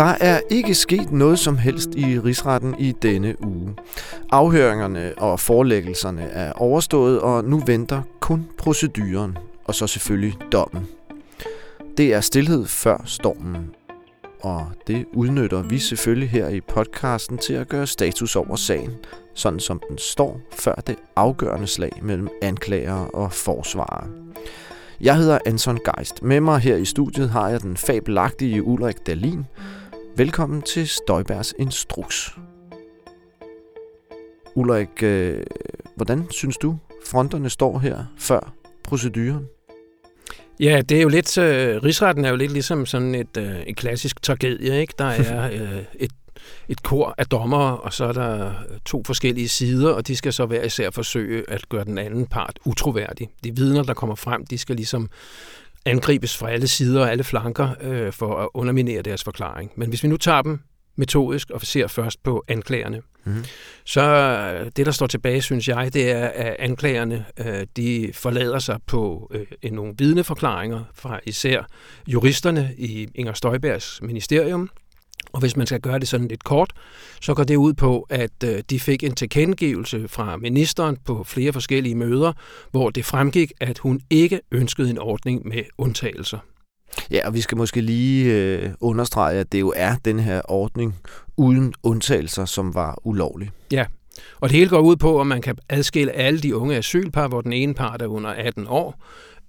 Der er ikke sket noget som helst i rigsretten i denne uge. Afhøringerne og forelæggelserne er overstået, og nu venter kun proceduren, og så selvfølgelig dommen. Det er stillhed før stormen, og det udnytter vi selvfølgelig her i podcasten til at gøre status over sagen, sådan som den står før det afgørende slag mellem anklager og forsvarer. Jeg hedder Anton Geist. Med mig her i studiet har jeg den fabelagtige Ulrik Dalin, Velkommen til Støjbergs Instruks. Ulrik, øh, hvordan synes du, fronterne står her før proceduren? Ja, det er jo lidt, øh, rigsretten er jo lidt ligesom sådan et, øh, en klassisk tragedie, ikke? Der er øh, et, et kor af dommere, og så er der to forskellige sider, og de skal så hver især forsøge at gøre den anden part utroværdig. De vidner, der kommer frem, de skal ligesom angribes fra alle sider og alle flanker øh, for at underminere deres forklaring. Men hvis vi nu tager dem metodisk og ser først på anklagerne, mm-hmm. så øh, det, der står tilbage, synes jeg, det er, at anklagerne øh, de forlader sig på øh, nogle vidneforklaringer fra især juristerne i Inger Støjbergs ministerium, og hvis man skal gøre det sådan lidt kort, så går det ud på, at øh, de fik en tilkendegivelse fra ministeren på flere forskellige møder, hvor det fremgik, at hun ikke ønskede en ordning med undtagelser. Ja, og vi skal måske lige øh, understrege, at det jo er den her ordning uden undtagelser, som var ulovlig. Ja, og det hele går ud på, at man kan adskille alle de unge asylpar, hvor den ene part er under 18 år,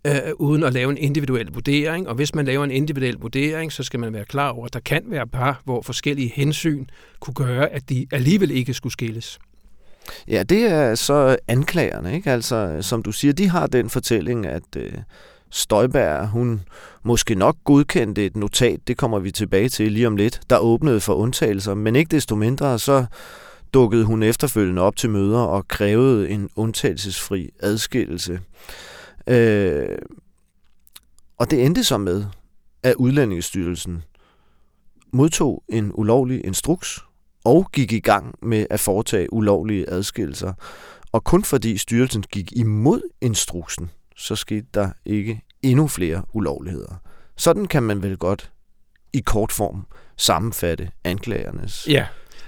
øh, uden at lave en individuel vurdering. Og hvis man laver en individuel vurdering, så skal man være klar over, at der kan være par, hvor forskellige hensyn kunne gøre, at de alligevel ikke skulle skilles. Ja, det er så anklagerne, ikke? Altså, som du siger, de har den fortælling, at øh, Støjberg, hun måske nok godkendte et notat, det kommer vi tilbage til lige om lidt, der åbnede for undtagelser, men ikke desto mindre, så dukkede hun efterfølgende op til møder og krævede en undtagelsesfri adskillelse. Øh, og det endte så med, at Udlændingestyrelsen modtog en ulovlig instruks og gik i gang med at foretage ulovlige adskillelser. Og kun fordi styrelsen gik imod instruksen, så skete der ikke endnu flere ulovligheder. Sådan kan man vel godt i kort form sammenfatte anklagernes ja.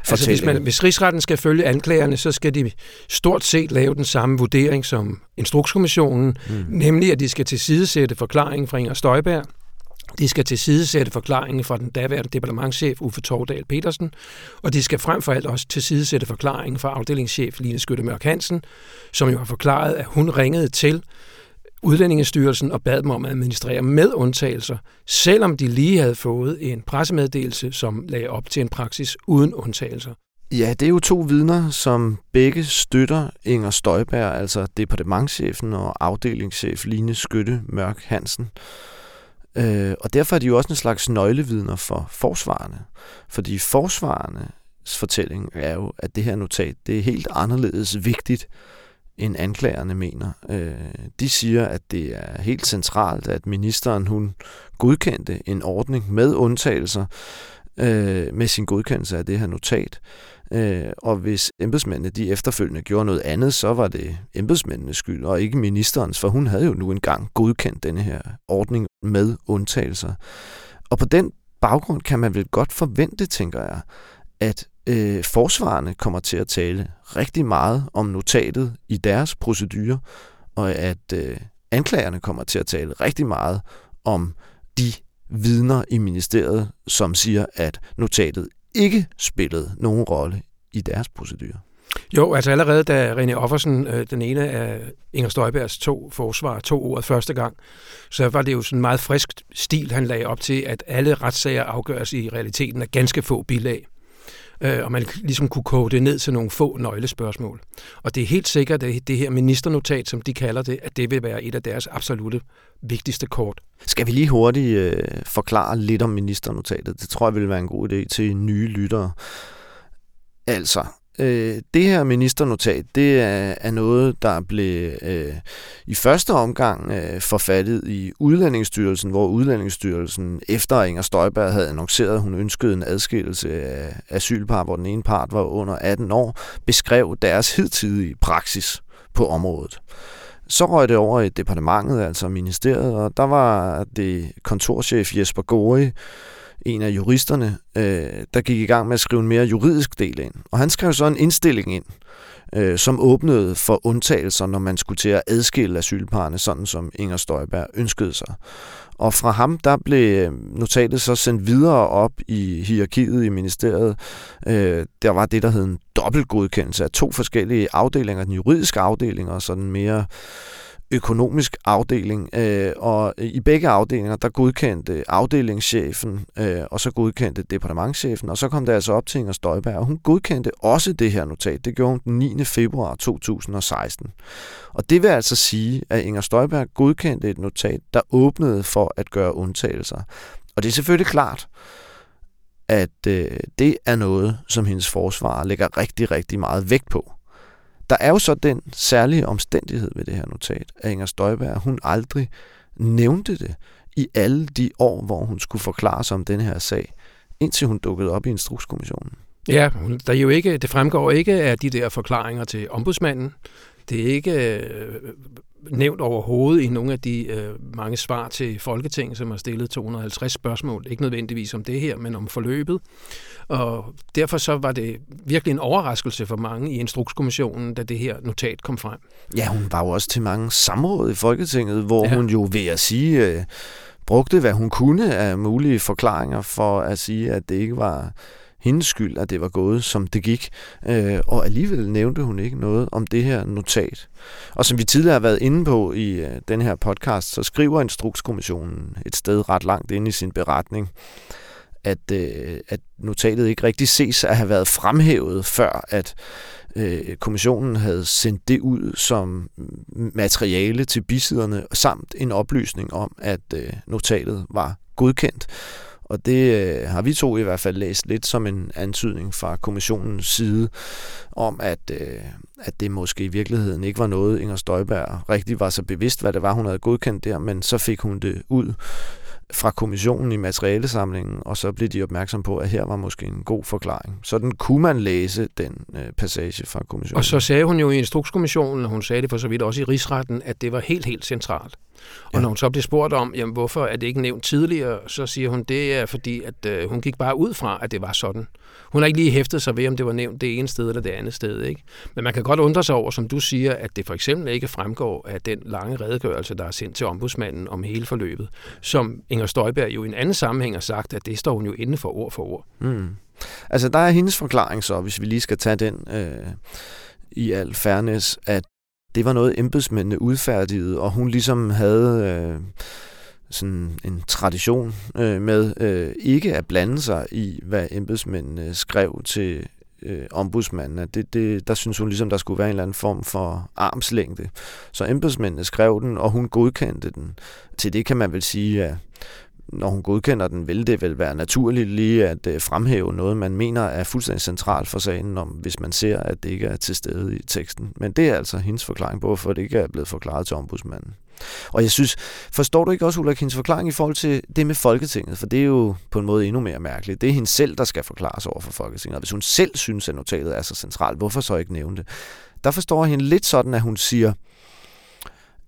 Altså, hvis, man, hvis rigsretten skal følge anklagerne, så skal de stort set lave den samme vurdering som Instrukskommissionen, mm. nemlig at de skal tilsidesætte forklaringen fra Inger Støjberg, de skal tilsidesætte forklaringen fra den daværende departementchef Uffe Tordal Petersen, og de skal frem for alt også tilsidesætte forklaringen fra afdelingschef Line Skytte Mørk Hansen, som jo har forklaret, at hun ringede til Udlændingestyrelsen og bad dem om at administrere med undtagelser, selvom de lige havde fået en pressemeddelelse, som lagde op til en praksis uden undtagelser. Ja, det er jo to vidner, som begge støtter Inger Støjberg, altså departementchefen og afdelingschef Line Skytte Mørk Hansen. Øh, og derfor er de jo også en slags nøglevidner for forsvarerne. Fordi forsvarernes fortælling er jo, at det her notat det er helt anderledes vigtigt end anklagerne mener. Øh, de siger, at det er helt centralt, at ministeren hun godkendte en ordning med undtagelser øh, med sin godkendelse af det her notat. Øh, og hvis embedsmændene de efterfølgende gjorde noget andet, så var det embedsmændenes skyld, og ikke ministerens, for hun havde jo nu engang godkendt denne her ordning med undtagelser. Og på den baggrund kan man vel godt forvente, tænker jeg, at øh, forsvarerne kommer til at tale rigtig meget om notatet i deres procedurer, og at øh, anklagerne kommer til at tale rigtig meget om de vidner i ministeriet, som siger, at notatet ikke spillede nogen rolle i deres procedurer. Jo, altså allerede da René Offersen, øh, den ene af Inger Støjbergs to forsvar, to ordet første gang, så var det jo sådan en meget frisk stil, han lagde op til, at alle retssager afgøres i realiteten af ganske få bilag øh, og man ligesom kunne koge det ned til nogle få nøglespørgsmål. Og det er helt sikkert, at det her ministernotat, som de kalder det, at det vil være et af deres absolute vigtigste kort. Skal vi lige hurtigt øh, forklare lidt om ministernotatet? Det tror jeg vil være en god idé til nye lyttere. Altså, Øh, det her ministernotat, det er, er noget, der blev øh, i første omgang øh, forfattet i Udlændingsstyrelsen, hvor Udlændingsstyrelsen efter Inger Støjberg havde annonceret, at hun ønskede en adskillelse af asylpar, hvor den ene part var under 18 år, beskrev deres hidtidige praksis på området. Så røg det over i departementet, altså ministeriet, og der var det kontorchef Jesper Gori, en af juristerne, øh, der gik i gang med at skrive en mere juridisk del ind. Og han skrev så en indstilling ind, øh, som åbnede for undtagelser, når man skulle til at adskille asylparerne, sådan som Inger Støjberg ønskede sig. Og fra ham, der blev øh, notatet så sendt videre op i hierarkiet i ministeriet. Øh, der var det, der hed en dobbeltgodkendelse af to forskellige afdelinger, den juridiske afdeling og sådan mere økonomisk afdeling, øh, og i begge afdelinger, der godkendte afdelingschefen, øh, og så godkendte departementchefen, og så kom det altså op til Inger Støjberg, og hun godkendte også det her notat. Det gjorde hun den 9. februar 2016. Og det vil altså sige, at Inger Støjberg godkendte et notat, der åbnede for at gøre undtagelser. Og det er selvfølgelig klart, at øh, det er noget, som hendes forsvar lægger rigtig, rigtig meget vægt på. Der er jo så den særlige omstændighed ved det her notat, at Inger Støjberg, hun aldrig nævnte det i alle de år, hvor hun skulle forklare sig om den her sag, indtil hun dukkede op i Instrukskommissionen. Ja, der er jo ikke, det fremgår ikke af de der forklaringer til ombudsmanden. Det er ikke øh, nævnt overhovedet i nogle af de øh, mange svar til Folketinget, som har stillet 250 spørgsmål. Ikke nødvendigvis om det her, men om forløbet. Og derfor så var det virkelig en overraskelse for mange i Instrukskommissionen, da det her notat kom frem. Ja, hun var jo også til mange samråd i Folketinget, hvor ja. hun jo ved at sige... Øh, brugte, hvad hun kunne af mulige forklaringer for at sige, at det ikke var hendes skyld, at det var gået, som det gik. Øh, og alligevel nævnte hun ikke noget om det her notat. Og som vi tidligere har været inde på i øh, den her podcast, så skriver Instrukskommissionen et sted ret langt inde i sin beretning, at, øh, at notatet ikke rigtig ses at have været fremhævet, før at øh, kommissionen havde sendt det ud som materiale til bisiderne, samt en oplysning om, at øh, notatet var godkendt. Og det øh, har vi to i hvert fald læst lidt som en antydning fra kommissionens side om, at, øh, at det måske i virkeligheden ikke var noget, Inger Støjberg rigtig var så bevidst, hvad det var, hun havde godkendt der, men så fik hun det ud fra kommissionen i materialesamlingen, og så blev de opmærksom på, at her var måske en god forklaring. Sådan kunne man læse den øh, passage fra kommissionen. Og så sagde hun jo i Instrukskommissionen, og hun sagde det for så vidt også i rigsretten, at det var helt, helt centralt. Og ja. når hun så bliver spurgt om, jamen, hvorfor er det ikke nævnt tidligere, så siger hun, det er fordi, at øh, hun gik bare ud fra, at det var sådan. Hun har ikke lige hæftet sig ved, om det var nævnt det ene sted eller det andet sted. Ikke? Men man kan godt undre sig over, som du siger, at det for eksempel ikke fremgår af den lange redegørelse, der er sendt til ombudsmanden om hele forløbet, som Inger Støjberg jo i en anden sammenhæng har sagt, at det står hun jo inde for ord for ord. Mm. Altså der er hendes forklaring så, hvis vi lige skal tage den øh, i al fairness, at det var noget embedsmændene udfærdigede, og hun ligesom havde øh, sådan en tradition øh, med øh, ikke at blande sig i, hvad embedsmændene skrev til øh, ombudsmanden. Det, det, der synes hun ligesom, der skulle være en eller anden form for armslængde. Så embedsmændene skrev den, og hun godkendte den. Til det kan man vel sige, at når hun godkender den, vil det vel være naturligt lige at øh, fremhæve noget, man mener er fuldstændig centralt for sagen, om, hvis man ser, at det ikke er til stede i teksten. Men det er altså hendes forklaring på, hvorfor det ikke er blevet forklaret til ombudsmanden. Og jeg synes, forstår du ikke også, Ulla hendes forklaring i forhold til det med Folketinget? For det er jo på en måde endnu mere mærkeligt. Det er hende selv, der skal forklares over for Folketinget. Og hvis hun selv synes, at notatet er så centralt, hvorfor så ikke nævne det? Der forstår jeg hende lidt sådan, at hun siger,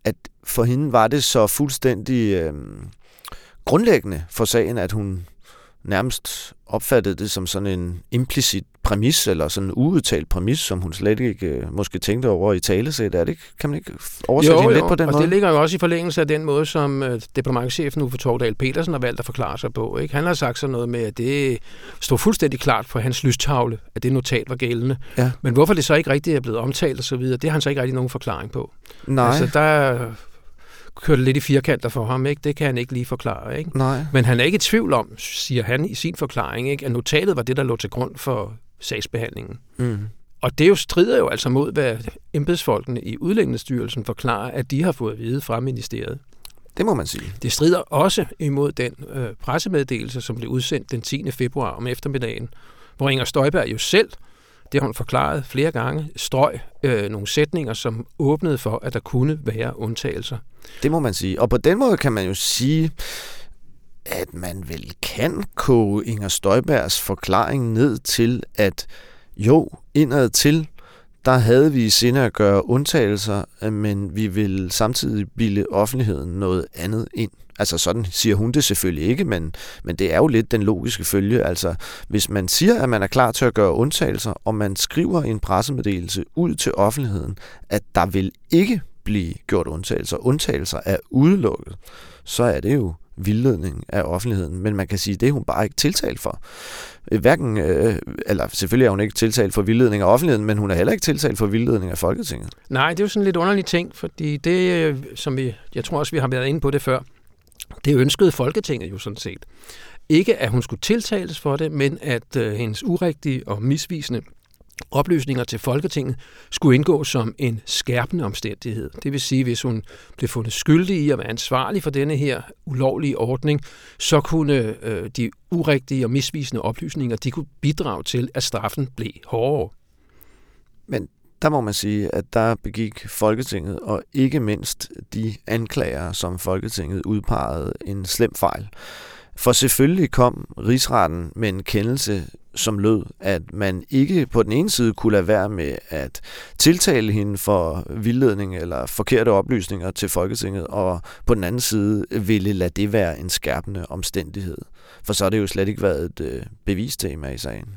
at for hende var det så fuldstændig... Øh, grundlæggende for sagen, at hun nærmest opfattede det som sådan en implicit præmis, eller sådan en uudtalt præmis, som hun slet ikke øh, måske tænkte over i talesæt. Er det ikke, kan man ikke oversætte jo, jo, lidt på den og måde? det ligger jo også i forlængelse af den måde, som uh, departementchefen Uffe Tordal Petersen har valgt at forklare sig på. Ikke? Han har sagt sådan noget med, at det stod fuldstændig klart på hans lystavle, at det notat var gældende. Ja. Men hvorfor det så ikke rigtig er blevet omtalt osv., det har han så ikke rigtig nogen forklaring på. Nej. Altså, der kørte lidt i firkanter for ham, ikke? Det kan han ikke lige forklare, ikke? Nej. Men han er ikke i tvivl om, siger han i sin forklaring, ikke? At notatet var det, der lå til grund for sagsbehandlingen. Mm. Og det jo strider jo altså mod, hvad embedsfolkene i Udlændingsstyrelsen forklarer, at de har fået at vide fra ministeriet. Det må man sige. Det strider også imod den øh, pressemeddelelse, som blev udsendt den 10. februar om eftermiddagen, hvor Inger Støjberg jo selv det har hun forklaret flere gange, strøg øh, nogle sætninger, som åbnede for, at der kunne være undtagelser. Det må man sige. Og på den måde kan man jo sige, at man vel kan koge Inger Støjbergs forklaring ned til, at jo, indad til, der havde vi i sinde at gøre undtagelser, øh, men vi vil samtidig bilde offentligheden noget andet ind. Altså sådan siger hun det selvfølgelig ikke, men, men det er jo lidt den logiske følge. Altså hvis man siger, at man er klar til at gøre undtagelser, og man skriver en pressemeddelelse ud til offentligheden, at der vil ikke blive gjort undtagelser, undtagelser er udelukket, så er det jo vildledning af offentligheden, men man kan sige, at det er hun bare ikke tiltalt for. Øh, hverken, øh, eller selvfølgelig er hun ikke tiltalt for vildledning af offentligheden, men hun er heller ikke tiltalt for vildledning af Folketinget. Nej, det er jo sådan en lidt underlig ting, fordi det, øh, som vi, jeg tror også, vi har været inde på det før, det ønskede Folketinget jo sådan set. Ikke at hun skulle tiltales for det, men at øh, hendes urigtige og misvisende oplysninger til Folketinget skulle indgå som en skærpende omstændighed. Det vil sige, hvis hun blev fundet skyldig i at være ansvarlig for denne her ulovlige ordning, så kunne øh, de urigtige og misvisende oplysninger, de kunne bidrage til, at straffen blev hårdere. Men der må man sige, at der begik Folketinget, og ikke mindst de anklager, som Folketinget udpegede, en slem fejl. For selvfølgelig kom rigsretten med en kendelse, som lød, at man ikke på den ene side kunne lade være med at tiltale hende for vildledning eller forkerte oplysninger til Folketinget, og på den anden side ville lade det være en skærpende omstændighed. For så har det jo slet ikke været et øh, bevistema i sagen.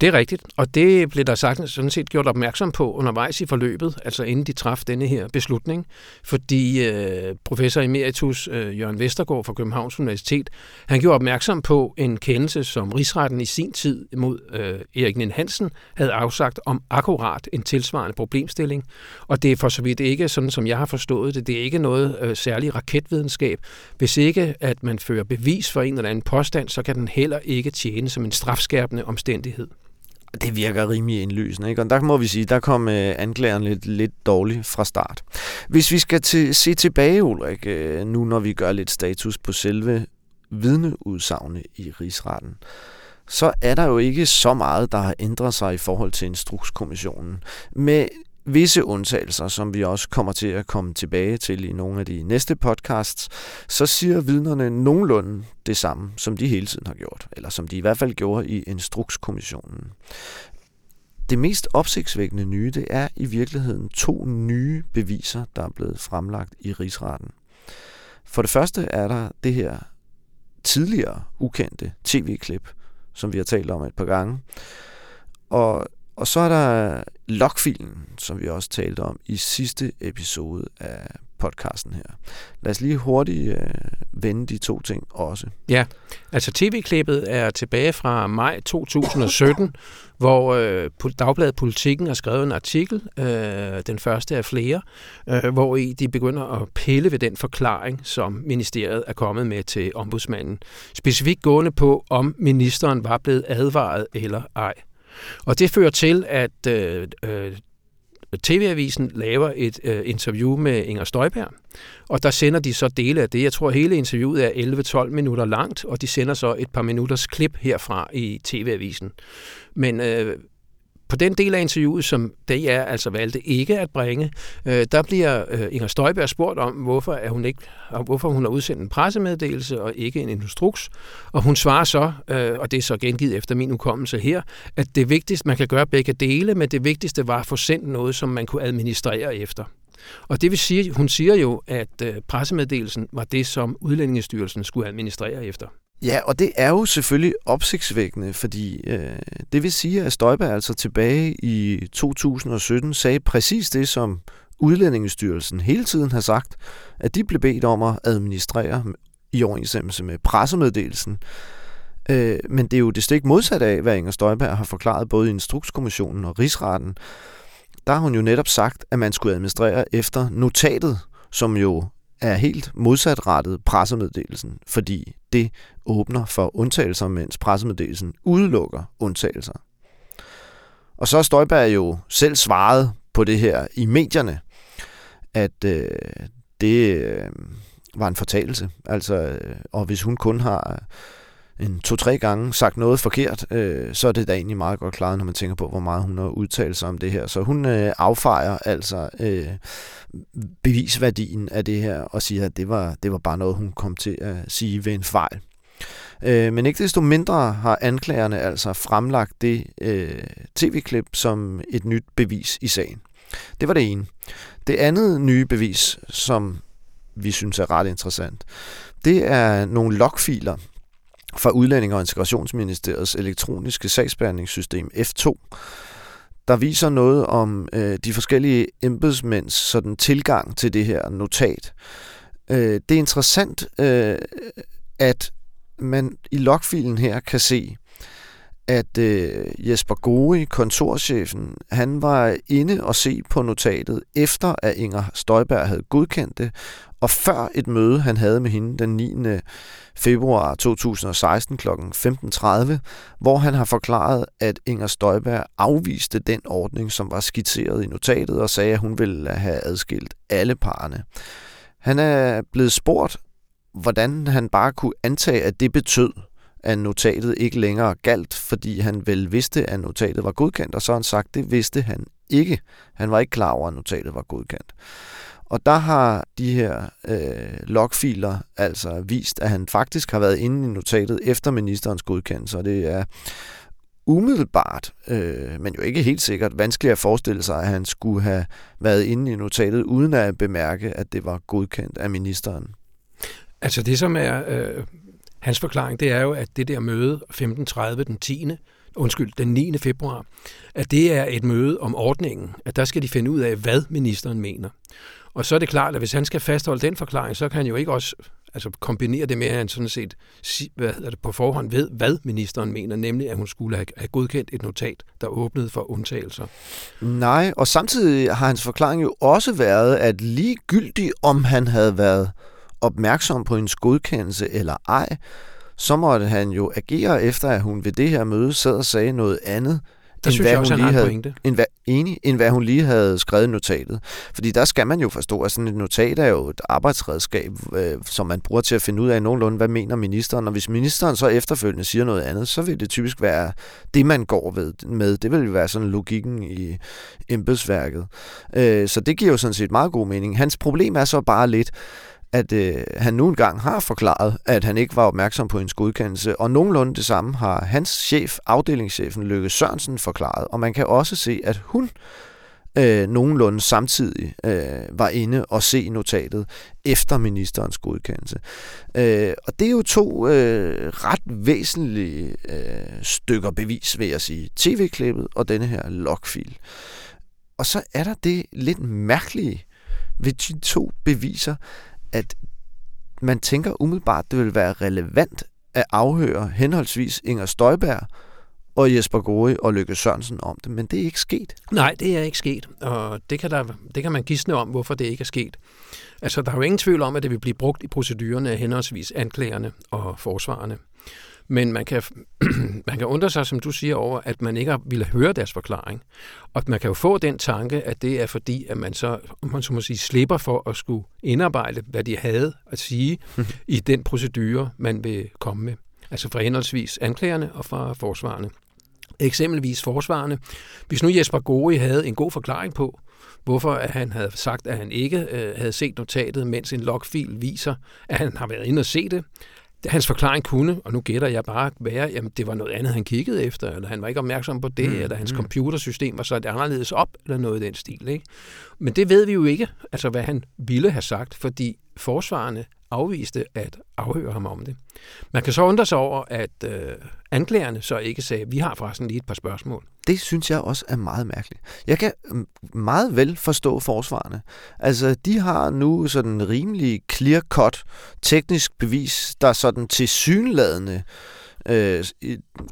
Det er rigtigt, og det blev der sagt, sådan set gjort opmærksom på undervejs i forløbet, altså inden de traf denne her beslutning, fordi øh, professor emeritus øh, Jørgen Vestergaard fra Københavns Universitet, han gjorde opmærksom på en kendelse, som rigsretten i sin tid mod øh, Erik Nien Hansen havde afsagt om akkurat en tilsvarende problemstilling, og det er for så vidt ikke, sådan som jeg har forstået det, det er ikke noget øh, særlig raketvidenskab. Hvis ikke at man fører bevis for en eller anden påstand, så kan den heller ikke tjene som en strafskærpende omstændighed. Det virker rimelig indlysende, ikke? Og der må vi sige, der kom øh, anklageren lidt, lidt dårligt fra start. Hvis vi skal til, se tilbage, Ulrik, øh, nu når vi gør lidt status på selve vidneudsagene i rigsretten, så er der jo ikke så meget, der har ændret sig i forhold til Instrukskommissionen. Med visse undtagelser, som vi også kommer til at komme tilbage til i nogle af de næste podcasts, så siger vidnerne nogenlunde det samme, som de hele tiden har gjort, eller som de i hvert fald gjorde i Instrukskommissionen. Det mest opsigtsvækkende nye, det er i virkeligheden to nye beviser, der er blevet fremlagt i rigsretten. For det første er der det her tidligere ukendte tv-klip, som vi har talt om et par gange. Og og så er der logfilen, som vi også talte om i sidste episode af podcasten her. Lad os lige hurtigt øh, vende de to ting også. Ja, altså tv-klippet er tilbage fra maj 2017, hvor øh, Dagbladet Politikken har skrevet en artikel, øh, den første af flere, øh, hvor i de begynder at pille ved den forklaring, som ministeriet er kommet med til ombudsmanden. Specifikt gående på, om ministeren var blevet advaret eller ej. Og det fører til, at øh, øh, TV-avisen laver et øh, interview med Inger Støjberg, og der sender de så dele af det. Jeg tror, hele interviewet er 11-12 minutter langt, og de sender så et par minutters klip herfra i TV-avisen. Men øh, på den del af interviewet, som DR altså valgte ikke at bringe, øh, der bliver øh, Inger Støjberg spurgt om, hvorfor, er hun ikke, hvorfor hun har udsendt en pressemeddelelse og ikke en instruks. Og hun svarer så, øh, og det er så gengivet efter min ukommelse her, at det vigtigste, man kan gøre begge dele, men det vigtigste var at få sendt noget, som man kunne administrere efter. Og det vil sige, hun siger jo, at øh, pressemeddelelsen var det, som Udlændingestyrelsen skulle administrere efter. Ja, og det er jo selvfølgelig opsigtsvækkende, fordi øh, det vil sige, at Støjberg altså tilbage i 2017 sagde præcis det, som Udlændingestyrelsen hele tiden har sagt, at de blev bedt om at administrere i overensstemmelse med pressemeddelelsen. Øh, men det er jo det stik modsat af, hvad Inger Støjberg har forklaret både i Instrukskommissionen og Rigsretten. Der har hun jo netop sagt, at man skulle administrere efter notatet, som jo er helt modsatrettet pressemeddelelsen, fordi det åbner for undtagelser, mens pressemeddelelsen udelukker undtagelser. Og så har Støjberg jo selv svaret på det her i medierne, at øh, det øh, var en fortalelse. Altså, øh, og hvis hun kun har en to-tre gange sagt noget forkert, øh, så er det da egentlig meget godt klaret, når man tænker på, hvor meget hun har udtalt sig om det her. Så hun øh, affejer altså øh, bevisværdien af det her, og siger, at det var, det var bare noget, hun kom til at sige ved en fejl. Øh, men ikke desto mindre har anklagerne altså fremlagt det øh, tv-klip som et nyt bevis i sagen. Det var det ene. Det andet nye bevis, som vi synes er ret interessant, det er nogle logfiler fra Udlænding- og Integrationsministeriets elektroniske sagsbehandlingssystem F2, der viser noget om øh, de forskellige embedsmænds sådan, tilgang til det her notat. Øh, det er interessant, øh, at man i logfilen her kan se, at øh, Jesper Gori, kontorchefen, han var inde og se på notatet, efter at Inger Støjberg havde godkendt det, og før et møde, han havde med hende den 9. februar 2016 kl. 15.30, hvor han har forklaret, at Inger Støjberg afviste den ordning, som var skitseret i notatet, og sagde, at hun ville have adskilt alle parerne. Han er blevet spurgt, hvordan han bare kunne antage, at det betød, at notatet ikke længere galt, fordi han vel vidste, at notatet var godkendt, og så har han sagt, at det vidste han ikke. Han var ikke klar over, at notatet var godkendt. Og der har de her øh, logfiler altså vist, at han faktisk har været inde i notatet efter ministerens godkendelse, og det er umiddelbart, øh, men jo ikke helt sikkert, vanskeligt at forestille sig, at han skulle have været inde i notatet, uden at bemærke, at det var godkendt af ministeren. Altså det, som er øh, hans forklaring, det er jo, at det der møde 15.30 den 10 undskyld, den 9. februar, at det er et møde om ordningen, at der skal de finde ud af, hvad ministeren mener. Og så er det klart, at hvis han skal fastholde den forklaring, så kan han jo ikke også altså kombinere det med, at han sådan set hvad hedder det, på forhånd ved, hvad ministeren mener, nemlig at hun skulle have, godkendt et notat, der åbnede for undtagelser. Nej, og samtidig har hans forklaring jo også været, at ligegyldigt om han havde været opmærksom på hendes godkendelse eller ej, så måtte han jo agere efter, at hun ved det her møde sad og sagde noget andet, der synes hvad jeg også, hun lige havde, end hvad, enig, end hvad hun lige havde skrevet i notatet. Fordi der skal man jo forstå, at sådan et notat er jo et arbejdsredskab, øh, som man bruger til at finde ud af nogenlunde, hvad mener ministeren. Og hvis ministeren så efterfølgende siger noget andet, så vil det typisk være det, man går ved, med. Det vil jo være sådan logikken i embedsværket. Øh, så det giver jo sådan set meget god mening. Hans problem er så bare lidt, at øh, han nu engang har forklaret, at han ikke var opmærksom på hendes godkendelse, og nogenlunde det samme har hans chef, afdelingschefen Lykke Sørensen, forklaret. Og man kan også se, at hun øh, nogenlunde samtidig øh, var inde og se notatet efter ministerens godkendelse. Øh, og det er jo to øh, ret væsentlige øh, stykker bevis, vil jeg sige. TV-klippet og denne her logfil. Og så er der det lidt mærkelige ved de to beviser, at man tænker umiddelbart, det vil være relevant at afhøre henholdsvis Inger Støjberg og Jesper Gori og Lykke Sørensen om det, men det er ikke sket. Nej, det er ikke sket, og det kan, der, det kan man gisne om, hvorfor det ikke er sket. Altså, der er jo ingen tvivl om, at det vil blive brugt i procedurerne af henholdsvis anklagerne og forsvarerne. Men man kan, man kan undre sig, som du siger, over, at man ikke ville høre deres forklaring. Og man kan jo få den tanke, at det er fordi, at man så, man så må sige, slipper for at skulle indarbejde, hvad de havde at sige i den procedure, man vil komme med. Altså fra henholdsvis anklagerne og fra forsvarerne. Eksempelvis forsvarerne. Hvis nu Jesper Gori havde en god forklaring på, hvorfor at han havde sagt, at han ikke øh, havde set notatet, mens en logfil viser, at han har været inde og se det, Hans forklaring kunne, og nu gætter jeg bare, være, at det var noget andet, han kiggede efter, eller han var ikke opmærksom på det, mm, eller hans mm. computersystem var sat anderledes op, eller noget i den stil. Ikke? Men det ved vi jo ikke, altså hvad han ville have sagt, fordi forsvarerne afviste at afhøre ham om det. Man kan så undre sig over, at øh, anklagerne så ikke sagde, vi har forresten lige et par spørgsmål. Det synes jeg også er meget mærkeligt. Jeg kan mm, meget vel forstå forsvarerne. Altså, de har nu sådan en rimelig clear-cut teknisk bevis, der sådan til synladende øh,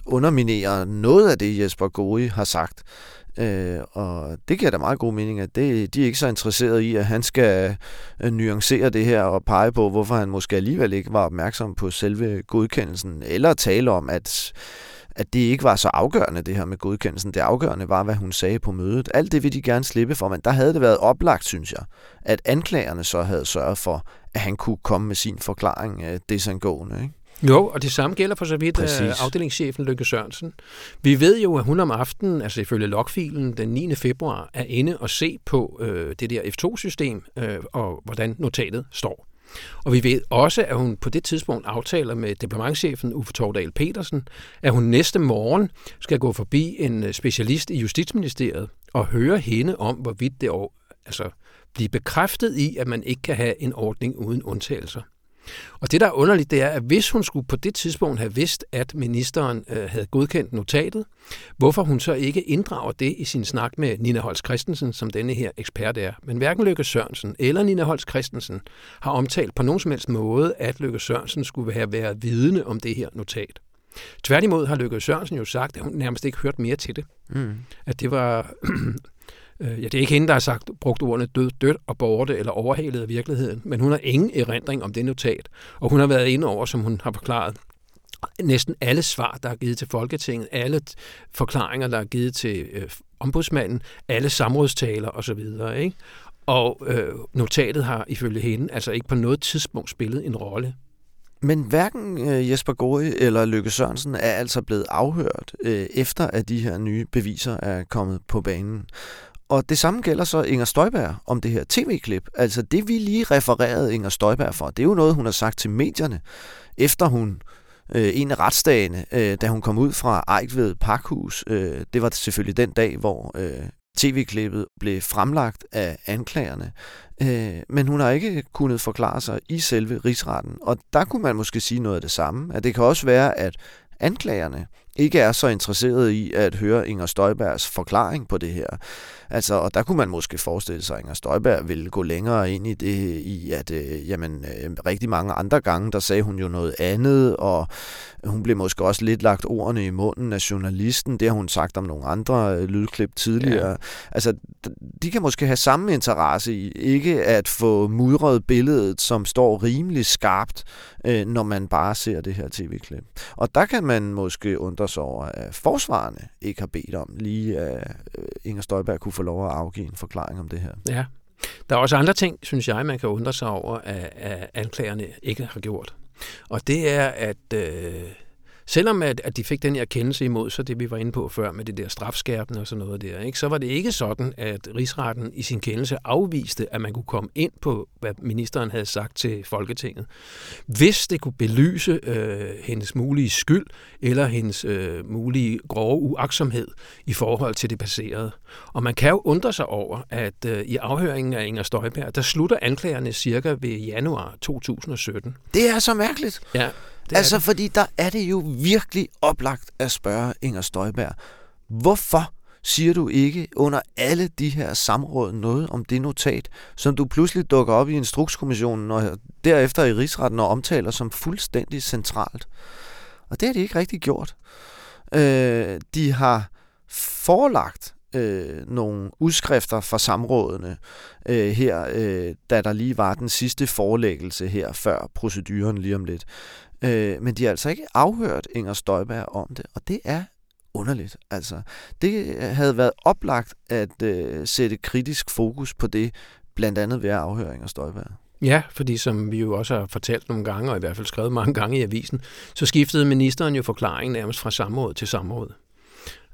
underminerer noget af det, Jesper Gori har sagt. Øh, og det giver da meget god mening, at det, de er ikke så interesserede i, at han skal øh, nuancere det her og pege på, hvorfor han måske alligevel ikke var opmærksom på selve godkendelsen, eller tale om, at at det ikke var så afgørende, det her med godkendelsen. Det afgørende var, hvad hun sagde på mødet. Alt det vil de gerne slippe for, men der havde det været oplagt, synes jeg, at anklagerne så havde sørget for, at han kunne komme med sin forklaring øh, desangående. Ikke? Jo, og det samme gælder for så vidt øh, Præcis. afdelingschefen Lykke Sørensen. Vi ved jo, at hun om aftenen, altså ifølge logfilen den 9. februar, er inde og se på øh, det der F2-system øh, og hvordan notatet står. Og vi ved også, at hun på det tidspunkt aftaler med diplomatchefen Uffe Tordal Petersen, at hun næste morgen skal gå forbi en øh, specialist i Justitsministeriet og høre hende om, hvorvidt det altså, bliver bekræftet i, at man ikke kan have en ordning uden undtagelser. Og det, der er underligt, det er, at hvis hun skulle på det tidspunkt have vidst, at ministeren øh, havde godkendt notatet, hvorfor hun så ikke inddrager det i sin snak med Nina Holst Christensen, som denne her ekspert er. Men hverken Løkke Sørensen eller Nina Holst Christensen har omtalt på nogen som helst måde, at Løkke Sørensen skulle have været vidne om det her notat. Tværtimod har Løkke Sørensen jo sagt, at hun nærmest ikke hørt mere til det. Mm. At det var Øh, ja, det er ikke hende, der har sagt, brugt ordene død, dødt og borte eller overhalet af virkeligheden, men hun har ingen erindring om det notat. Og hun har været inde over, som hun har forklaret, næsten alle svar, der er givet til Folketinget, alle forklaringer, der er givet til øh, ombudsmanden, alle samrådstaler osv. Ikke? Og øh, notatet har ifølge hende altså ikke på noget tidspunkt spillet en rolle men hverken øh, Jesper Gori eller Lykke Sørensen er altså blevet afhørt, øh, efter at de her nye beviser er kommet på banen. Og det samme gælder så Inger Støjberg om det her tv-klip. Altså det, vi lige refererede Inger Støjberg for, det er jo noget, hun har sagt til medierne, efter hun øh, en af retsdagene, øh, da hun kom ud fra Ejkved Parkhus. Øh, det var selvfølgelig den dag, hvor øh, tv-klippet blev fremlagt af anklagerne. Øh, men hun har ikke kunnet forklare sig i selve rigsretten. Og der kunne man måske sige noget af det samme. At det kan også være, at anklagerne ikke er så interesserede i at høre Inger Støjbergs forklaring på det her. Altså, og der kunne man måske forestille sig, at Inger Støjberg ville gå længere ind i det, i at øh, jamen, øh, rigtig mange andre gange, der sagde hun jo noget andet, og hun blev måske også lidt lagt ordene i munden af journalisten. Det har hun sagt om nogle andre øh, lydklip tidligere. Ja. Altså, de kan måske have samme interesse i ikke at få mudret billedet, som står rimelig skarpt, øh, når man bare ser det her tv-klip. Og der kan man måske undre sig over, at forsvarerne ikke har bedt om lige, at øh, Inger Støjberg kunne få lov at afgive en forklaring om det her. Ja. Der er også andre ting, synes jeg, man kan undre sig over, at, at anklagerne ikke har gjort. Og det er, at øh, selvom at, at de fik den her kendelse imod så det vi var inde på før med det der strafskærpende og sådan noget der, ikke, så var det ikke sådan, at rigsretten i sin kendelse afviste, at man kunne komme ind på, hvad ministeren havde sagt til Folketinget. Hvis det kunne belyse øh, hendes mulige skyld eller hendes øh, mulige grove uaksomhed i forhold til det baserede. Og man kan jo undre sig over, at øh, i afhøringen af Inger Støjberg, der slutter anklagerne cirka ved januar 2017. Det er så mærkeligt. Ja. Det altså, det. fordi der er det jo virkelig oplagt at spørge Inger Støjberg, hvorfor siger du ikke under alle de her samråd noget om det notat, som du pludselig dukker op i Instrukskommissionen og derefter i rigsretten og omtaler som fuldstændig centralt? Og det har de ikke rigtig gjort. Øh, de har forelagt øh, nogle udskrifter fra samrådene øh, her, øh, da der lige var den sidste forelæggelse her før proceduren lige om lidt. Øh, men de har altså ikke afhørt Inger Støjberg om det, og det er underligt. Altså, det øh, havde været oplagt at øh, sætte kritisk fokus på det, blandt andet ved at afhøre Inger Støjberg. Ja, fordi som vi jo også har fortalt nogle gange, og i hvert fald skrevet mange gange i avisen, så skiftede ministeren jo forklaringen nærmest fra samråd til samråd.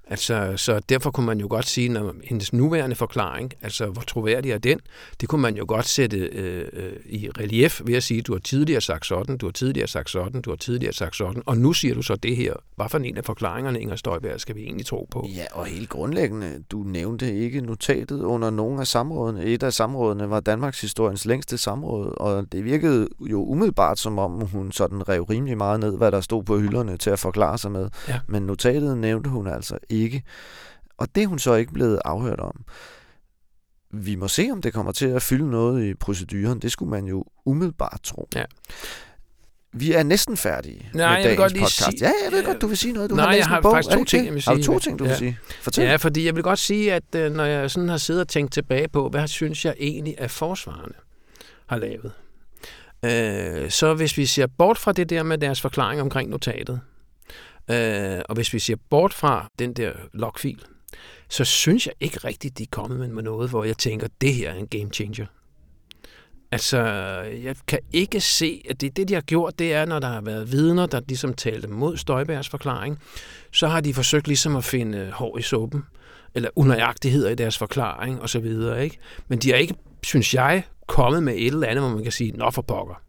Altså, så derfor kunne man jo godt sige, at hendes nuværende forklaring, altså hvor troværdig er den, det kunne man jo godt sætte øh, øh, i relief ved at sige, du har tidligere sagt sådan, du har tidligere sagt sådan, du har tidligere sagt sådan, og nu siger du så det her. Hvad for en af forklaringerne, Inger Støjberg, skal vi egentlig tro på? Ja, og helt grundlæggende, du nævnte ikke notatet under nogen af samrådene. Et af samrådene var Danmarks historiens længste samråd, og det virkede jo umiddelbart som om, hun sådan rev rimelig meget ned, hvad der stod på hylderne til at forklare sig med. Ja. Men notatet nævnte hun altså ikke. Og det er hun så ikke blevet afhørt om. Vi må se, om det kommer til at fylde noget i proceduren. Det skulle man jo umiddelbart tro. Ja. Vi er næsten færdige Nej, med dagens godt podcast. Sige, ja, jeg ved godt, du vil sige noget. Du nej, har jeg har bog. faktisk to ting, jeg vil sige. Har du to ting, du ja. vil sige? Fortæl. Ja, fordi jeg vil godt sige, at øh, når jeg sådan har siddet og tænkt tilbage på, hvad synes jeg egentlig, at forsvarerne har lavet, øh, så hvis vi ser bort fra det der med deres forklaring omkring notatet, Øh, og hvis vi ser bort fra den der logfil, så synes jeg ikke rigtigt, de er kommet med noget, hvor jeg tænker, det her er en game changer. Altså, jeg kan ikke se, at det, det, de har gjort, det er, når der har været vidner, der ligesom talte mod Støjbergs forklaring, så har de forsøgt ligesom at finde hår i suppen, eller unøjagtigheder i deres forklaring og så videre, ikke? Men de har ikke, synes jeg, kommet med et eller andet, hvor man kan sige, nå for pokker.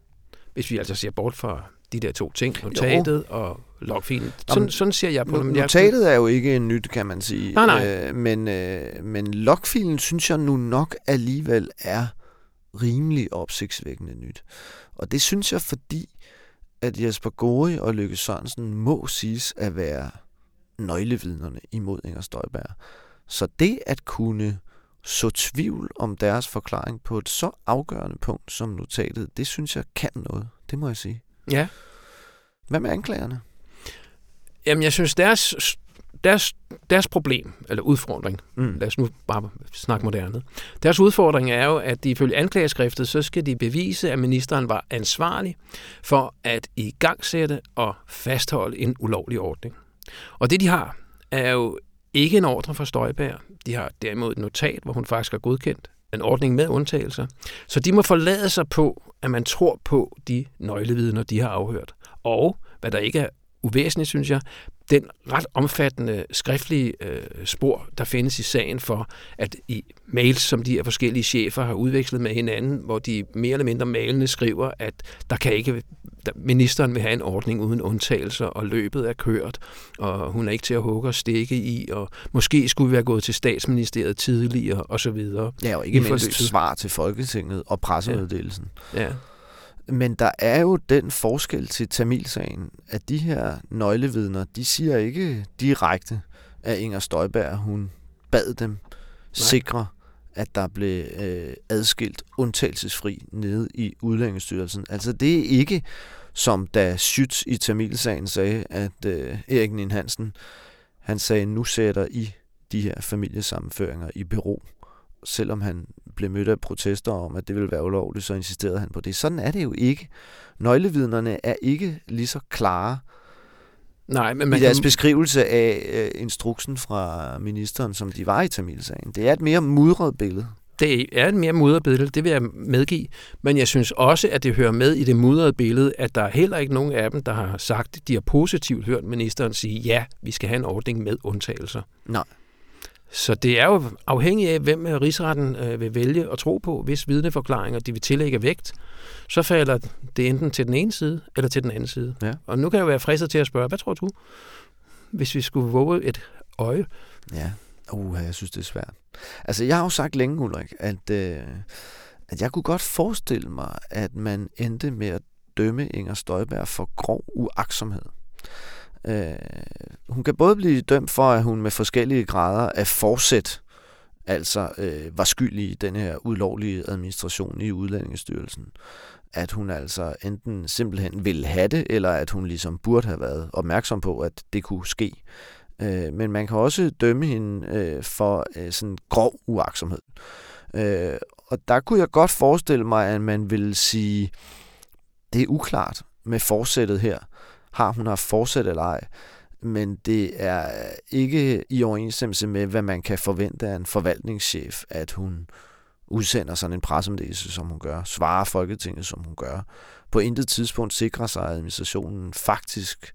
hvis vi altså ser bort fra de der to ting, notatet jo. og logfilen. Sådan, sådan ser jeg på det. Notatet er jo ikke nyt, kan man sige. Nej, nej. Øh, men, øh, men logfilen synes jeg nu nok alligevel er rimelig opsigtsvækkende nyt. Og det synes jeg, fordi at Jesper Gori og Lykke Sørensen må siges at være nøglevidnerne imod Inger Støjberg. Så det at kunne så tvivl om deres forklaring på et så afgørende punkt som notatet, det synes jeg kan noget. Det må jeg sige. Ja. Hvad med anklagerne? Jamen, jeg synes, deres, deres, deres problem, eller udfordring, mm. lad os nu bare snakke moderne, deres udfordring er jo, at de ifølge anklageskriftet, så skal de bevise, at ministeren var ansvarlig for at igangsætte og fastholde en ulovlig ordning. Og det, de har, er jo ikke en ordre fra Støjberg. De har derimod et notat, hvor hun faktisk har godkendt en ordning med undtagelser. Så de må forlade sig på, at man tror på de nøglevidner, de har afhørt. Og, hvad der ikke er uvæsentligt, synes jeg, den ret omfattende skriftlige øh, spor, der findes i sagen for, at i mails, som de her forskellige chefer har udvekslet med hinanden, hvor de mere eller mindre malende skriver, at der kan ikke ministeren vil have en ordning uden undtagelser, og løbet er kørt, og hun er ikke til at hugge og stikke i, og måske skulle vi være gået til statsministeriet tidligere, og så videre. Ja, og ikke mindst svar til Folketinget og pressemeddelelsen. Ja. ja. Men der er jo den forskel til Tamilsagen, at de her nøglevidner, de siger ikke direkte, at Inger Støjberg, hun bad dem Nej. sikre, at der blev øh, adskilt undtagelsesfri nede i udlændingsstyrelsen. Altså det er ikke som da Schütz i Tamilsagen sagde, at øh, Erik Nien Hansen, han sagde, nu sætter I de her familiesammenføringer i bero selvom han blev mødt af protester om, at det ville være ulovligt, så insisterede han på det. Sådan er det jo ikke. Nøglevidnerne er ikke lige så klare Nej, men man i deres kan... beskrivelse af øh, instruksen fra ministeren, som de var i Tamilsagen. Det er et mere mudret billede. Det er et mere mudret billede, det vil jeg medgive. Men jeg synes også, at det hører med i det mudrede billede, at der er heller ikke nogen af dem, der har sagt, at de har positivt hørt ministeren sige, ja, vi skal have en ordning med undtagelser. Nej. Så det er jo afhængigt af, hvem rigsretten øh, vil vælge at tro på, hvis vidneforklaringer de vil tillægge vægt, så falder det enten til den ene side eller til den anden side. Ja. Og nu kan jeg være fristet til at spørge, hvad tror du, hvis vi skulle våge et øje? Ja, uh, jeg synes, det er svært. Altså, jeg har jo sagt længe, Ulrik, at, øh, at jeg kunne godt forestille mig, at man endte med at dømme Inger Støjberg for grov uaksomhed. Øh, hun kan både blive dømt for, at hun med forskellige grader af forsæt altså øh, var skyldig i den her ulovlige administration i Udlændingestyrelsen. At hun altså enten simpelthen ville have det, eller at hun ligesom burde have været opmærksom på, at det kunne ske. Øh, men man kan også dømme hende øh, for øh, sådan grov uaksomhed. Øh, og der kunne jeg godt forestille mig, at man ville sige, det er uklart med forsættet her har hun haft forsæt eller ej. Men det er ikke i overensstemmelse med, hvad man kan forvente af en forvaltningschef, at hun udsender sådan en pressemeddelelse, som hun gør, svarer Folketinget, som hun gør. På intet tidspunkt sikrer sig, at administrationen faktisk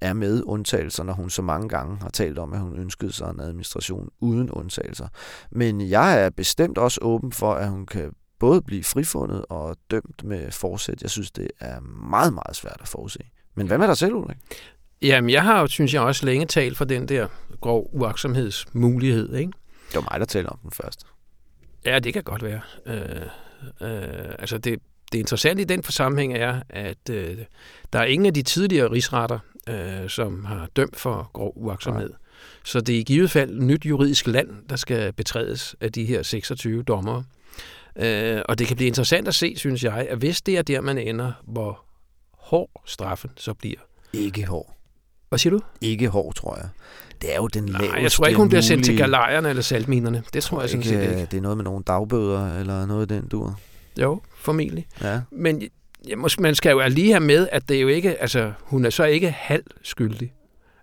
er med undtagelser, når hun så mange gange har talt om, at hun ønskede sig en administration uden undtagelser. Men jeg er bestemt også åben for, at hun kan både blive frifundet og dømt med forsæt. Jeg synes, det er meget, meget svært at forudse. Men hvad med dig selv, Ulrik? Jamen, jeg har jo, synes jeg, også længe talt for den der grov uaksomhedsmulighed, ikke? Det var mig, der talte om den først. Ja, det kan godt være. Øh, øh, altså, det, det interessante i den forsammenhæng er, at øh, der er ingen af de tidligere rigsretter, øh, som har dømt for grov uaksomhed. Nej. Så det er i givet fald nyt juridisk land, der skal betrædes af de her 26 dommere. Øh, og det kan blive interessant at se, synes jeg, at hvis det er der, man ender, hvor hård straffen så bliver. Ikke hård. Hvad siger du? Ikke hård, tror jeg. Det er jo den Nej, laveste jeg tror ikke, hun bliver sendt til galejerne eller saltminerne. Det tror jeg, jeg sådan set ikke. Det er noget med nogle dagbøder eller noget i den dur. Jo, formentlig. Ja. Men ja, man skal jo lige have med, at det er jo ikke, altså, hun er så ikke halv skyldig.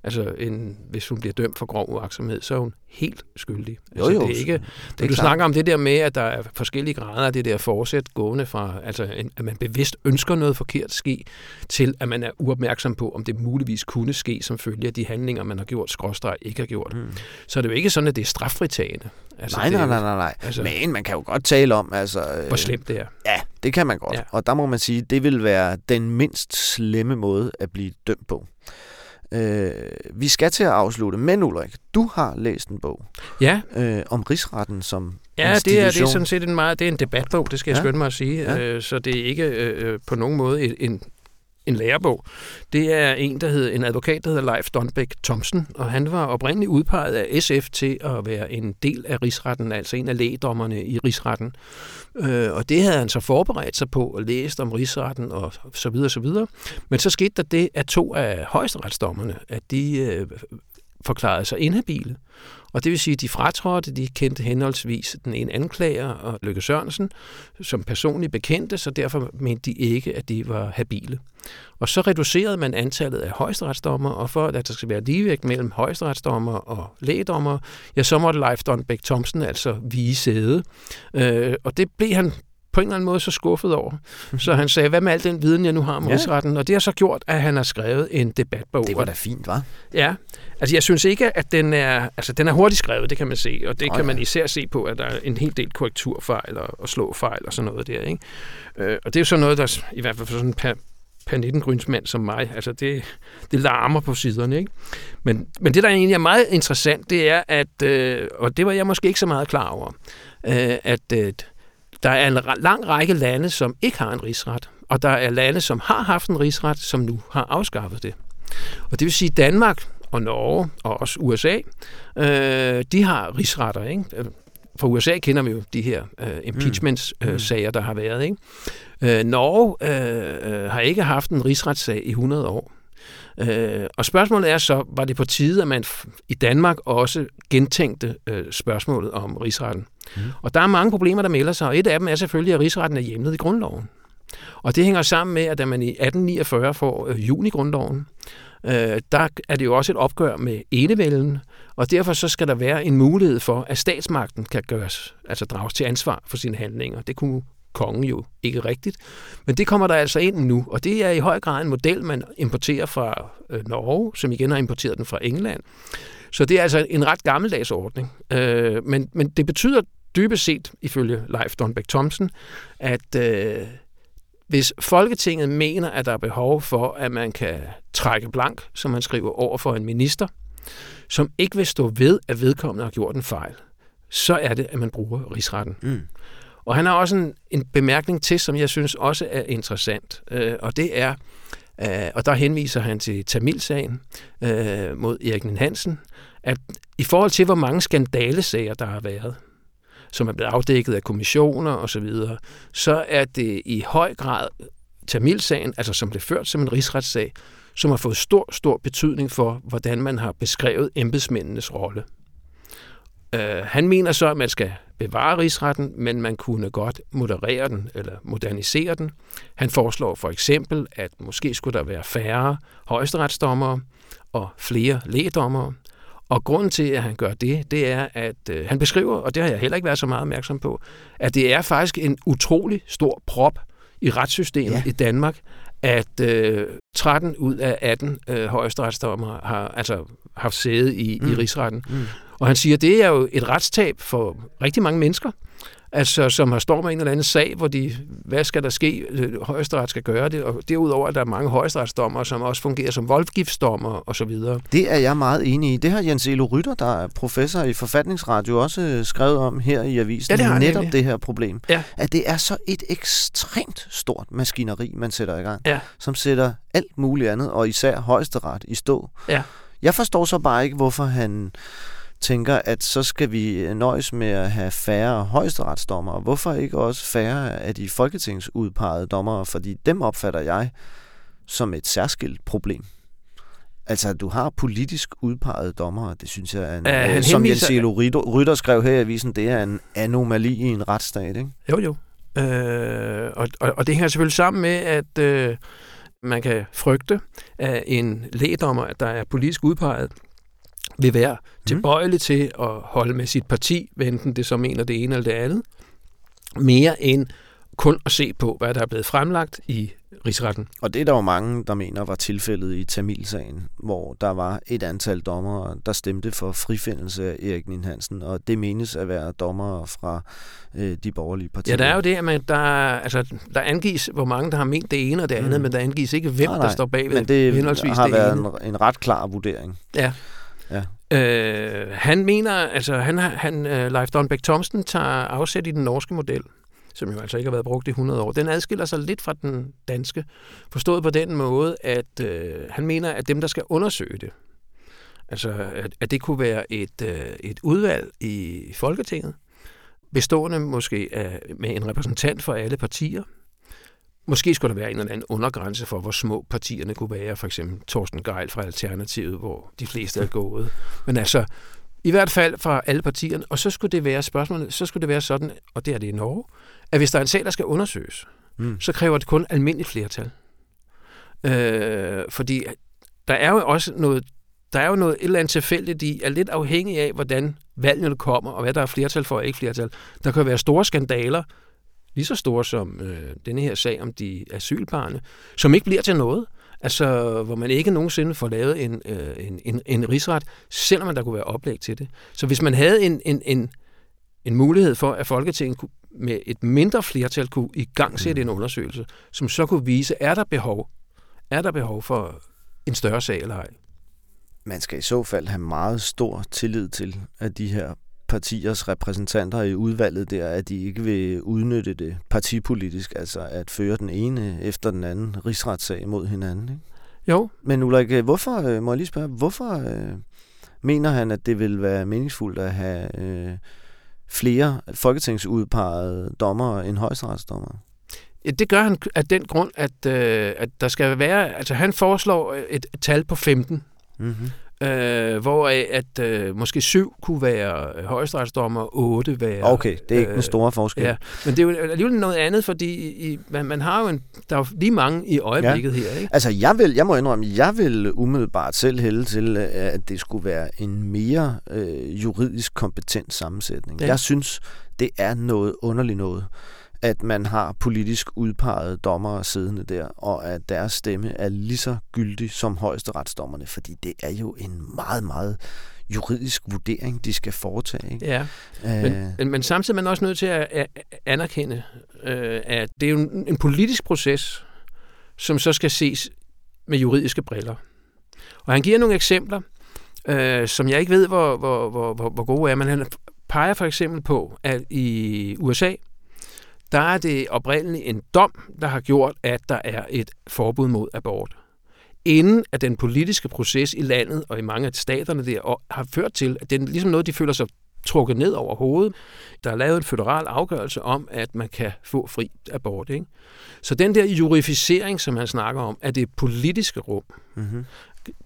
Altså, en, hvis hun bliver dømt for grov uaksomhed, så er hun helt skyldig. Altså, jo, det er ikke, det er du klart. snakker om det der med, at der er forskellige grader af det der forsæt gående fra, altså, en, at man bevidst ønsker noget forkert ske, til at man er uopmærksom på, om det muligvis kunne ske som følge af de handlinger, man har gjort, skråstreg ikke har gjort. Mm. Så er det jo ikke sådan, at det er straffritagende. Altså, nej, nej, nej, nej, nej. altså- Men man kan jo godt tale om, altså... øh, Hvor slemt det er. Ja, det kan man godt. Ja. Og der må man sige, det vil være den mindst slemme måde at blive dømt på. Øh, vi skal til at afslutte, men Ulrik, du har læst en bog Ja, øh, om rigsretten som Ja, det er, det er sådan set en meget, det er en debatbog, det skal jeg Ja. skynde mig at sige. Ja. Øh, så det er ikke øh, øh, på nogen måde en, en, lærebog. Det er en, der hedder, en advokat, der hedder Leif Donbæk Thomsen, og han var oprindeligt udpeget af SF til at være en del af rigsretten, altså en af lægedommerne i rigsretten. Øh, og det havde han så forberedt sig på og læst om rigsretten og så videre, så videre. Men så skete der det, at to af højesteretsdommerne, at de øh, forklarede sig inhabile. Og det vil sige, at de fratrådte, de kendte henholdsvis den ene anklager og Løkke Sørensen som personligt bekendte, så derfor mente de ikke, at de var habile. Og så reducerede man antallet af højesteretsdommer, og for at der skal være ligevægt mellem højesteretsdommer og lægedommer, ja, så måtte Leif Donbæk Thomsen altså vige sæde. Øh, og det blev han på en eller anden måde så skuffet over. Så han sagde, hvad med al den viden, jeg nu har om Ja. rigsretten? Og det har så gjort, at han har skrevet en debatbog. Det var da fint, var? Ja, altså jeg synes ikke, at den er, altså den er hurtigt skrevet, det kan man se, og det Nå kan ja. man især se på, at der er en hel del korrekturfejl og, og slåfejl og sådan noget der, ikke? Øh, og det er jo sådan noget, der i hvert fald for sådan en per, per 19 mand som mig, altså det, det larmer på siderne, ikke? Men, men det, der egentlig er meget interessant, det er, at, øh, og det var jeg måske ikke så meget klar over, øh, at øh, der er en lang række lande, som ikke har en rigsret, og der er lande, som har haft en rigsret, som nu har afskaffet det. Og det vil sige, Danmark og Norge og også USA, øh, de har rigsretter. Ikke? For USA kender vi jo de her øh, impeachment-sager, der har været. Ikke? Øh, Norge øh, øh, har ikke haft en rigsretssag i 100 år. Øh, og spørgsmålet er så, var det på tide, at man i Danmark også gentænkte øh, spørgsmålet om rigsretten? Mm. Og der er mange problemer, der melder sig, og et af dem er selvfølgelig, at rigsretten er hjemlet i grundloven. Og det hænger sammen med, at da man i 1849 får øh, junigrundloven, øh, der er det jo også et opgør med enevælden, og derfor så skal der være en mulighed for, at statsmagten kan gøres, altså drages til ansvar for sine handlinger. Det kunne kongen jo ikke rigtigt. Men det kommer der altså ind nu, og det er i høj grad en model, man importerer fra øh, Norge, som igen har importeret den fra England. Så det er altså en ret gammeldags ordning. Øh, men, men det betyder dybest set, ifølge Leif Donbæk Thomsen, at øh, hvis Folketinget mener, at der er behov for, at man kan trække blank, som man skriver over for en minister, som ikke vil stå ved, at vedkommende har gjort en fejl, så er det, at man bruger rigsretten. Mm. Og han har også en, en bemærkning til, som jeg synes også er interessant, øh, og det er, øh, og der henviser han til Tamilsagen øh, mod Erik Hansen, at i forhold til, hvor mange skandalesager, der har været, som er blevet afdækket af kommissioner osv., så, så er det i høj grad Tamilsagen, altså som blev ført som en rigsretssag, som har fået stor, stor betydning for, hvordan man har beskrevet embedsmændenes rolle. Øh, han mener så, at man skal bevare rigsretten, men man kunne godt moderere den eller modernisere den. Han foreslår for eksempel, at måske skulle der være færre højesteretsdommere og flere lægedommere. Og grunden til, at han gør det, det er, at øh, han beskriver, og det har jeg heller ikke været så meget opmærksom på, at det er faktisk en utrolig stor prop i retssystemet Ja. i Danmark, at øh, 13 ud af 18 øh, højesteretsdommere har altså haft sæde i, mm. i rigsretten. Mm. Og han siger, at det er jo et retstab for rigtig mange mennesker, altså, som har står med en eller anden sag, hvor de, hvad skal der ske, Øh, højesteret skal gøre det, og derudover at der er mange højesteretsdommer, som også fungerer som voldgiftsdommer og så videre. Det er jeg meget enig i. Det har Jens Elo Rytter, der er professor i forfatningsradio, også øh, skrevet om her i avisen. Ja, det har Netop nemlig. det her problem. Ja. At det er så et ekstremt stort maskineri, man sætter i gang. Ja. Som sætter alt muligt andet, og især højesteret i stå. Ja. Jeg forstår så bare ikke, hvorfor han tænker, at så skal vi nøjes med at have færre højesteretsdommere. Hvorfor ikke også færre af de folketingsudpegede dommere? Fordi dem opfatter jeg som et særskilt problem. Altså, at du har politisk udpegede dommere, det synes jeg er en, han øh, som Jens Elo Rytter, skrev her i avisen, det er en anomali i en retsstat, ikke? Jo, jo. Øh, og, og, og det hænger selvfølgelig sammen med, at, øh, Man kan frygte, at en lægdommer, der er politisk udpeget, vil være tilbøjelig til at holde med sit parti, enten det så mener det ene eller det andet, mere end kun at se på, hvad der er blevet fremlagt i rigsretten. Og det er der jo mange, der mener var tilfældet i Tamilsagen, hvor der var et antal dommere, der stemte for frifindelse af Erik Nien Hansen, og det menes at være dommere fra øh, de borgerlige partier. Ja, der er jo det, at man, der, altså, der angives, hvor mange der har ment det ene og det andet, mm. men der angives ikke, hvem Nej, der nej, står bag ved Men det henholdsvis har det været ene. en, en ret klar vurdering. Ja. Ja. Øh, han mener, altså han, han uh, Leif Donbæk Thomsen tager afsæt i den norske model, som jo altså ikke har været brugt i 100 år. Den adskiller sig lidt fra den danske, forstået på den måde, at øh, han mener, at dem, der skal undersøge det, altså at, at det kunne være et, øh, et udvalg i Folketinget, bestående måske af, med en repræsentant for alle partier. Måske skulle der være en eller anden undergrænse for, hvor små partierne kunne være. For eksempel Torsten Geil fra Alternativet, hvor de fleste er gået. Men altså, i hvert fald fra alle partierne. Og så skulle det være spørgsmålet, så skulle det være sådan, og det er det i Norge, at hvis der er en sag, der skal undersøges, Mm. så kræver det kun almindeligt flertal. Øh, fordi der er jo også noget, der er jo noget et eller andet tilfældigt i, er lidt afhængig af, hvordan valgene kommer, og hvad der er flertal for og ikke flertal. Der kan være store skandaler, lige så store som øh, denne her sag om de asylbarne, som ikke bliver til noget. Altså, hvor man ikke nogensinde får lavet en, øh, en, en, en rigsret, selvom der kunne være oplæg til det. Så hvis man havde en, en, en, en mulighed for, at Folketinget kunne, med et mindre flertal kunne i gang sætte en undersøgelse, som så kunne vise, er der behov, er der behov for en større sag eller ej. Man skal i så fald have meget stor tillid til, at de her partiers repræsentanter i udvalget der, at de ikke vil udnytte det partipolitisk, altså at føre den ene efter den anden rigsretssag mod hinanden. Ikke? Jo, Men Ulrik, øh, hvorfor, øh, må jeg lige spørge, hvorfor øh, mener han, at det vil være meningsfuldt at have øh, flere folketingsudpegede dommere end højesteretsdommere? Ja, det gør han af den grund, at, øh, at der skal være... Altså, han foreslår et, et tal på 15, Mm-hmm. Øh, hvor at øh, måske syv kunne være højesteretsdommer, otte være... Okay, det er ikke øh, den store forskel. Ja, men det er jo alligevel noget andet, fordi i, man, man har jo en, der er jo lige mange i øjeblikket ja. her, ikke? Altså, jeg, vil, jeg må indrømme, jeg vil umiddelbart selv hælde til, øh, at det skulle være en mere øh, juridisk kompetent sammensætning. Ja. Jeg synes, det er noget underligt noget, at man har politisk udpegede dommere siddende der, og at deres stemme er lige så gyldig som højesteretsdommerne, fordi det er jo en meget, meget juridisk vurdering, de skal foretage. Ikke? Ja, Øh, men, men, men samtidig er man også nødt til at, at anerkende, øh, at det er jo en, en politisk proces, som så skal ses med juridiske briller. Og han giver nogle eksempler, øh, som jeg ikke ved, hvor, hvor, hvor, hvor, hvor gode er, men han peger for eksempel på, at i USA, der er det oprindeligt en dom, der har gjort, at der er et forbud mod abort. Inden at den politiske proces i landet og i mange af staterne der og har ført til, at det er ligesom noget, de føler sig trukket ned over hovedet. Der er lavet en federal afgørelse om, at man kan få fri abort. Ikke? Så den der jurificering, som han snakker om, af det politiske rum, mm-hmm.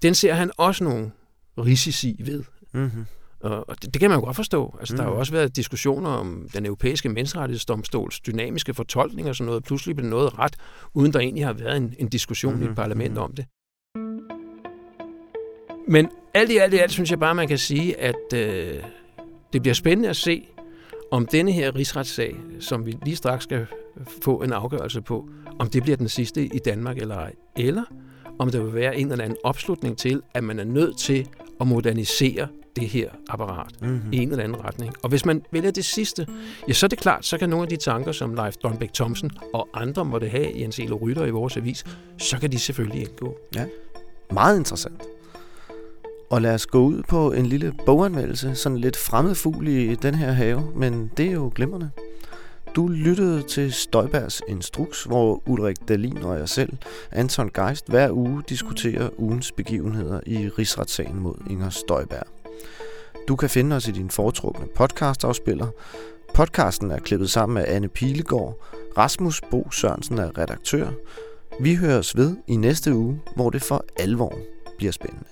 den ser han også nogle risici ved. Mm-hmm. Og det, det kan man jo godt forstå. Altså, mm. Der har jo Mhm. også været diskussioner om den europæiske menneskerettighedsdomstols dynamiske fortolkning og sådan noget. Pludselig blev noget ret, uden der egentlig har været en, en diskussion mm. i et parlament mhm. om det. Men alt i alt i alt synes jeg bare, man kan sige, at øh, det bliver spændende at se, om denne her rigsretssag, som vi lige straks skal få en afgørelse på, om det bliver den sidste i Danmark eller ej. Eller om der vil være en eller anden opslutning til, at man er nødt til at modernisere det her apparat Mm-hmm. i en eller anden retning. Og hvis man vælger det sidste, ja, så er det klart, så kan nogle af de tanker, som Leif Donbæk Thomsen og andre måtte have, Jens Elo Rytter i vores avis, så kan de selvfølgelig indgå. Meget interessant. Og lad os gå ud på en lille boganmeldelse, sådan lidt fremmed fugl i den her have, men det er jo glimrende. Du lyttede til Støjbergs Instruks, hvor Ulrik Dalin og jeg selv, Anton Geist, hver uge diskuterer ugens begivenheder i rigsretssagen mod Inger Støjberg. Du kan finde os i din foretrukne podcastafspiller. Podcasten er klippet sammen af Anne Pilegaard. Rasmus Bo Sørensen er redaktør. Vi høres ved i næste uge, hvor det for alvor bliver spændende.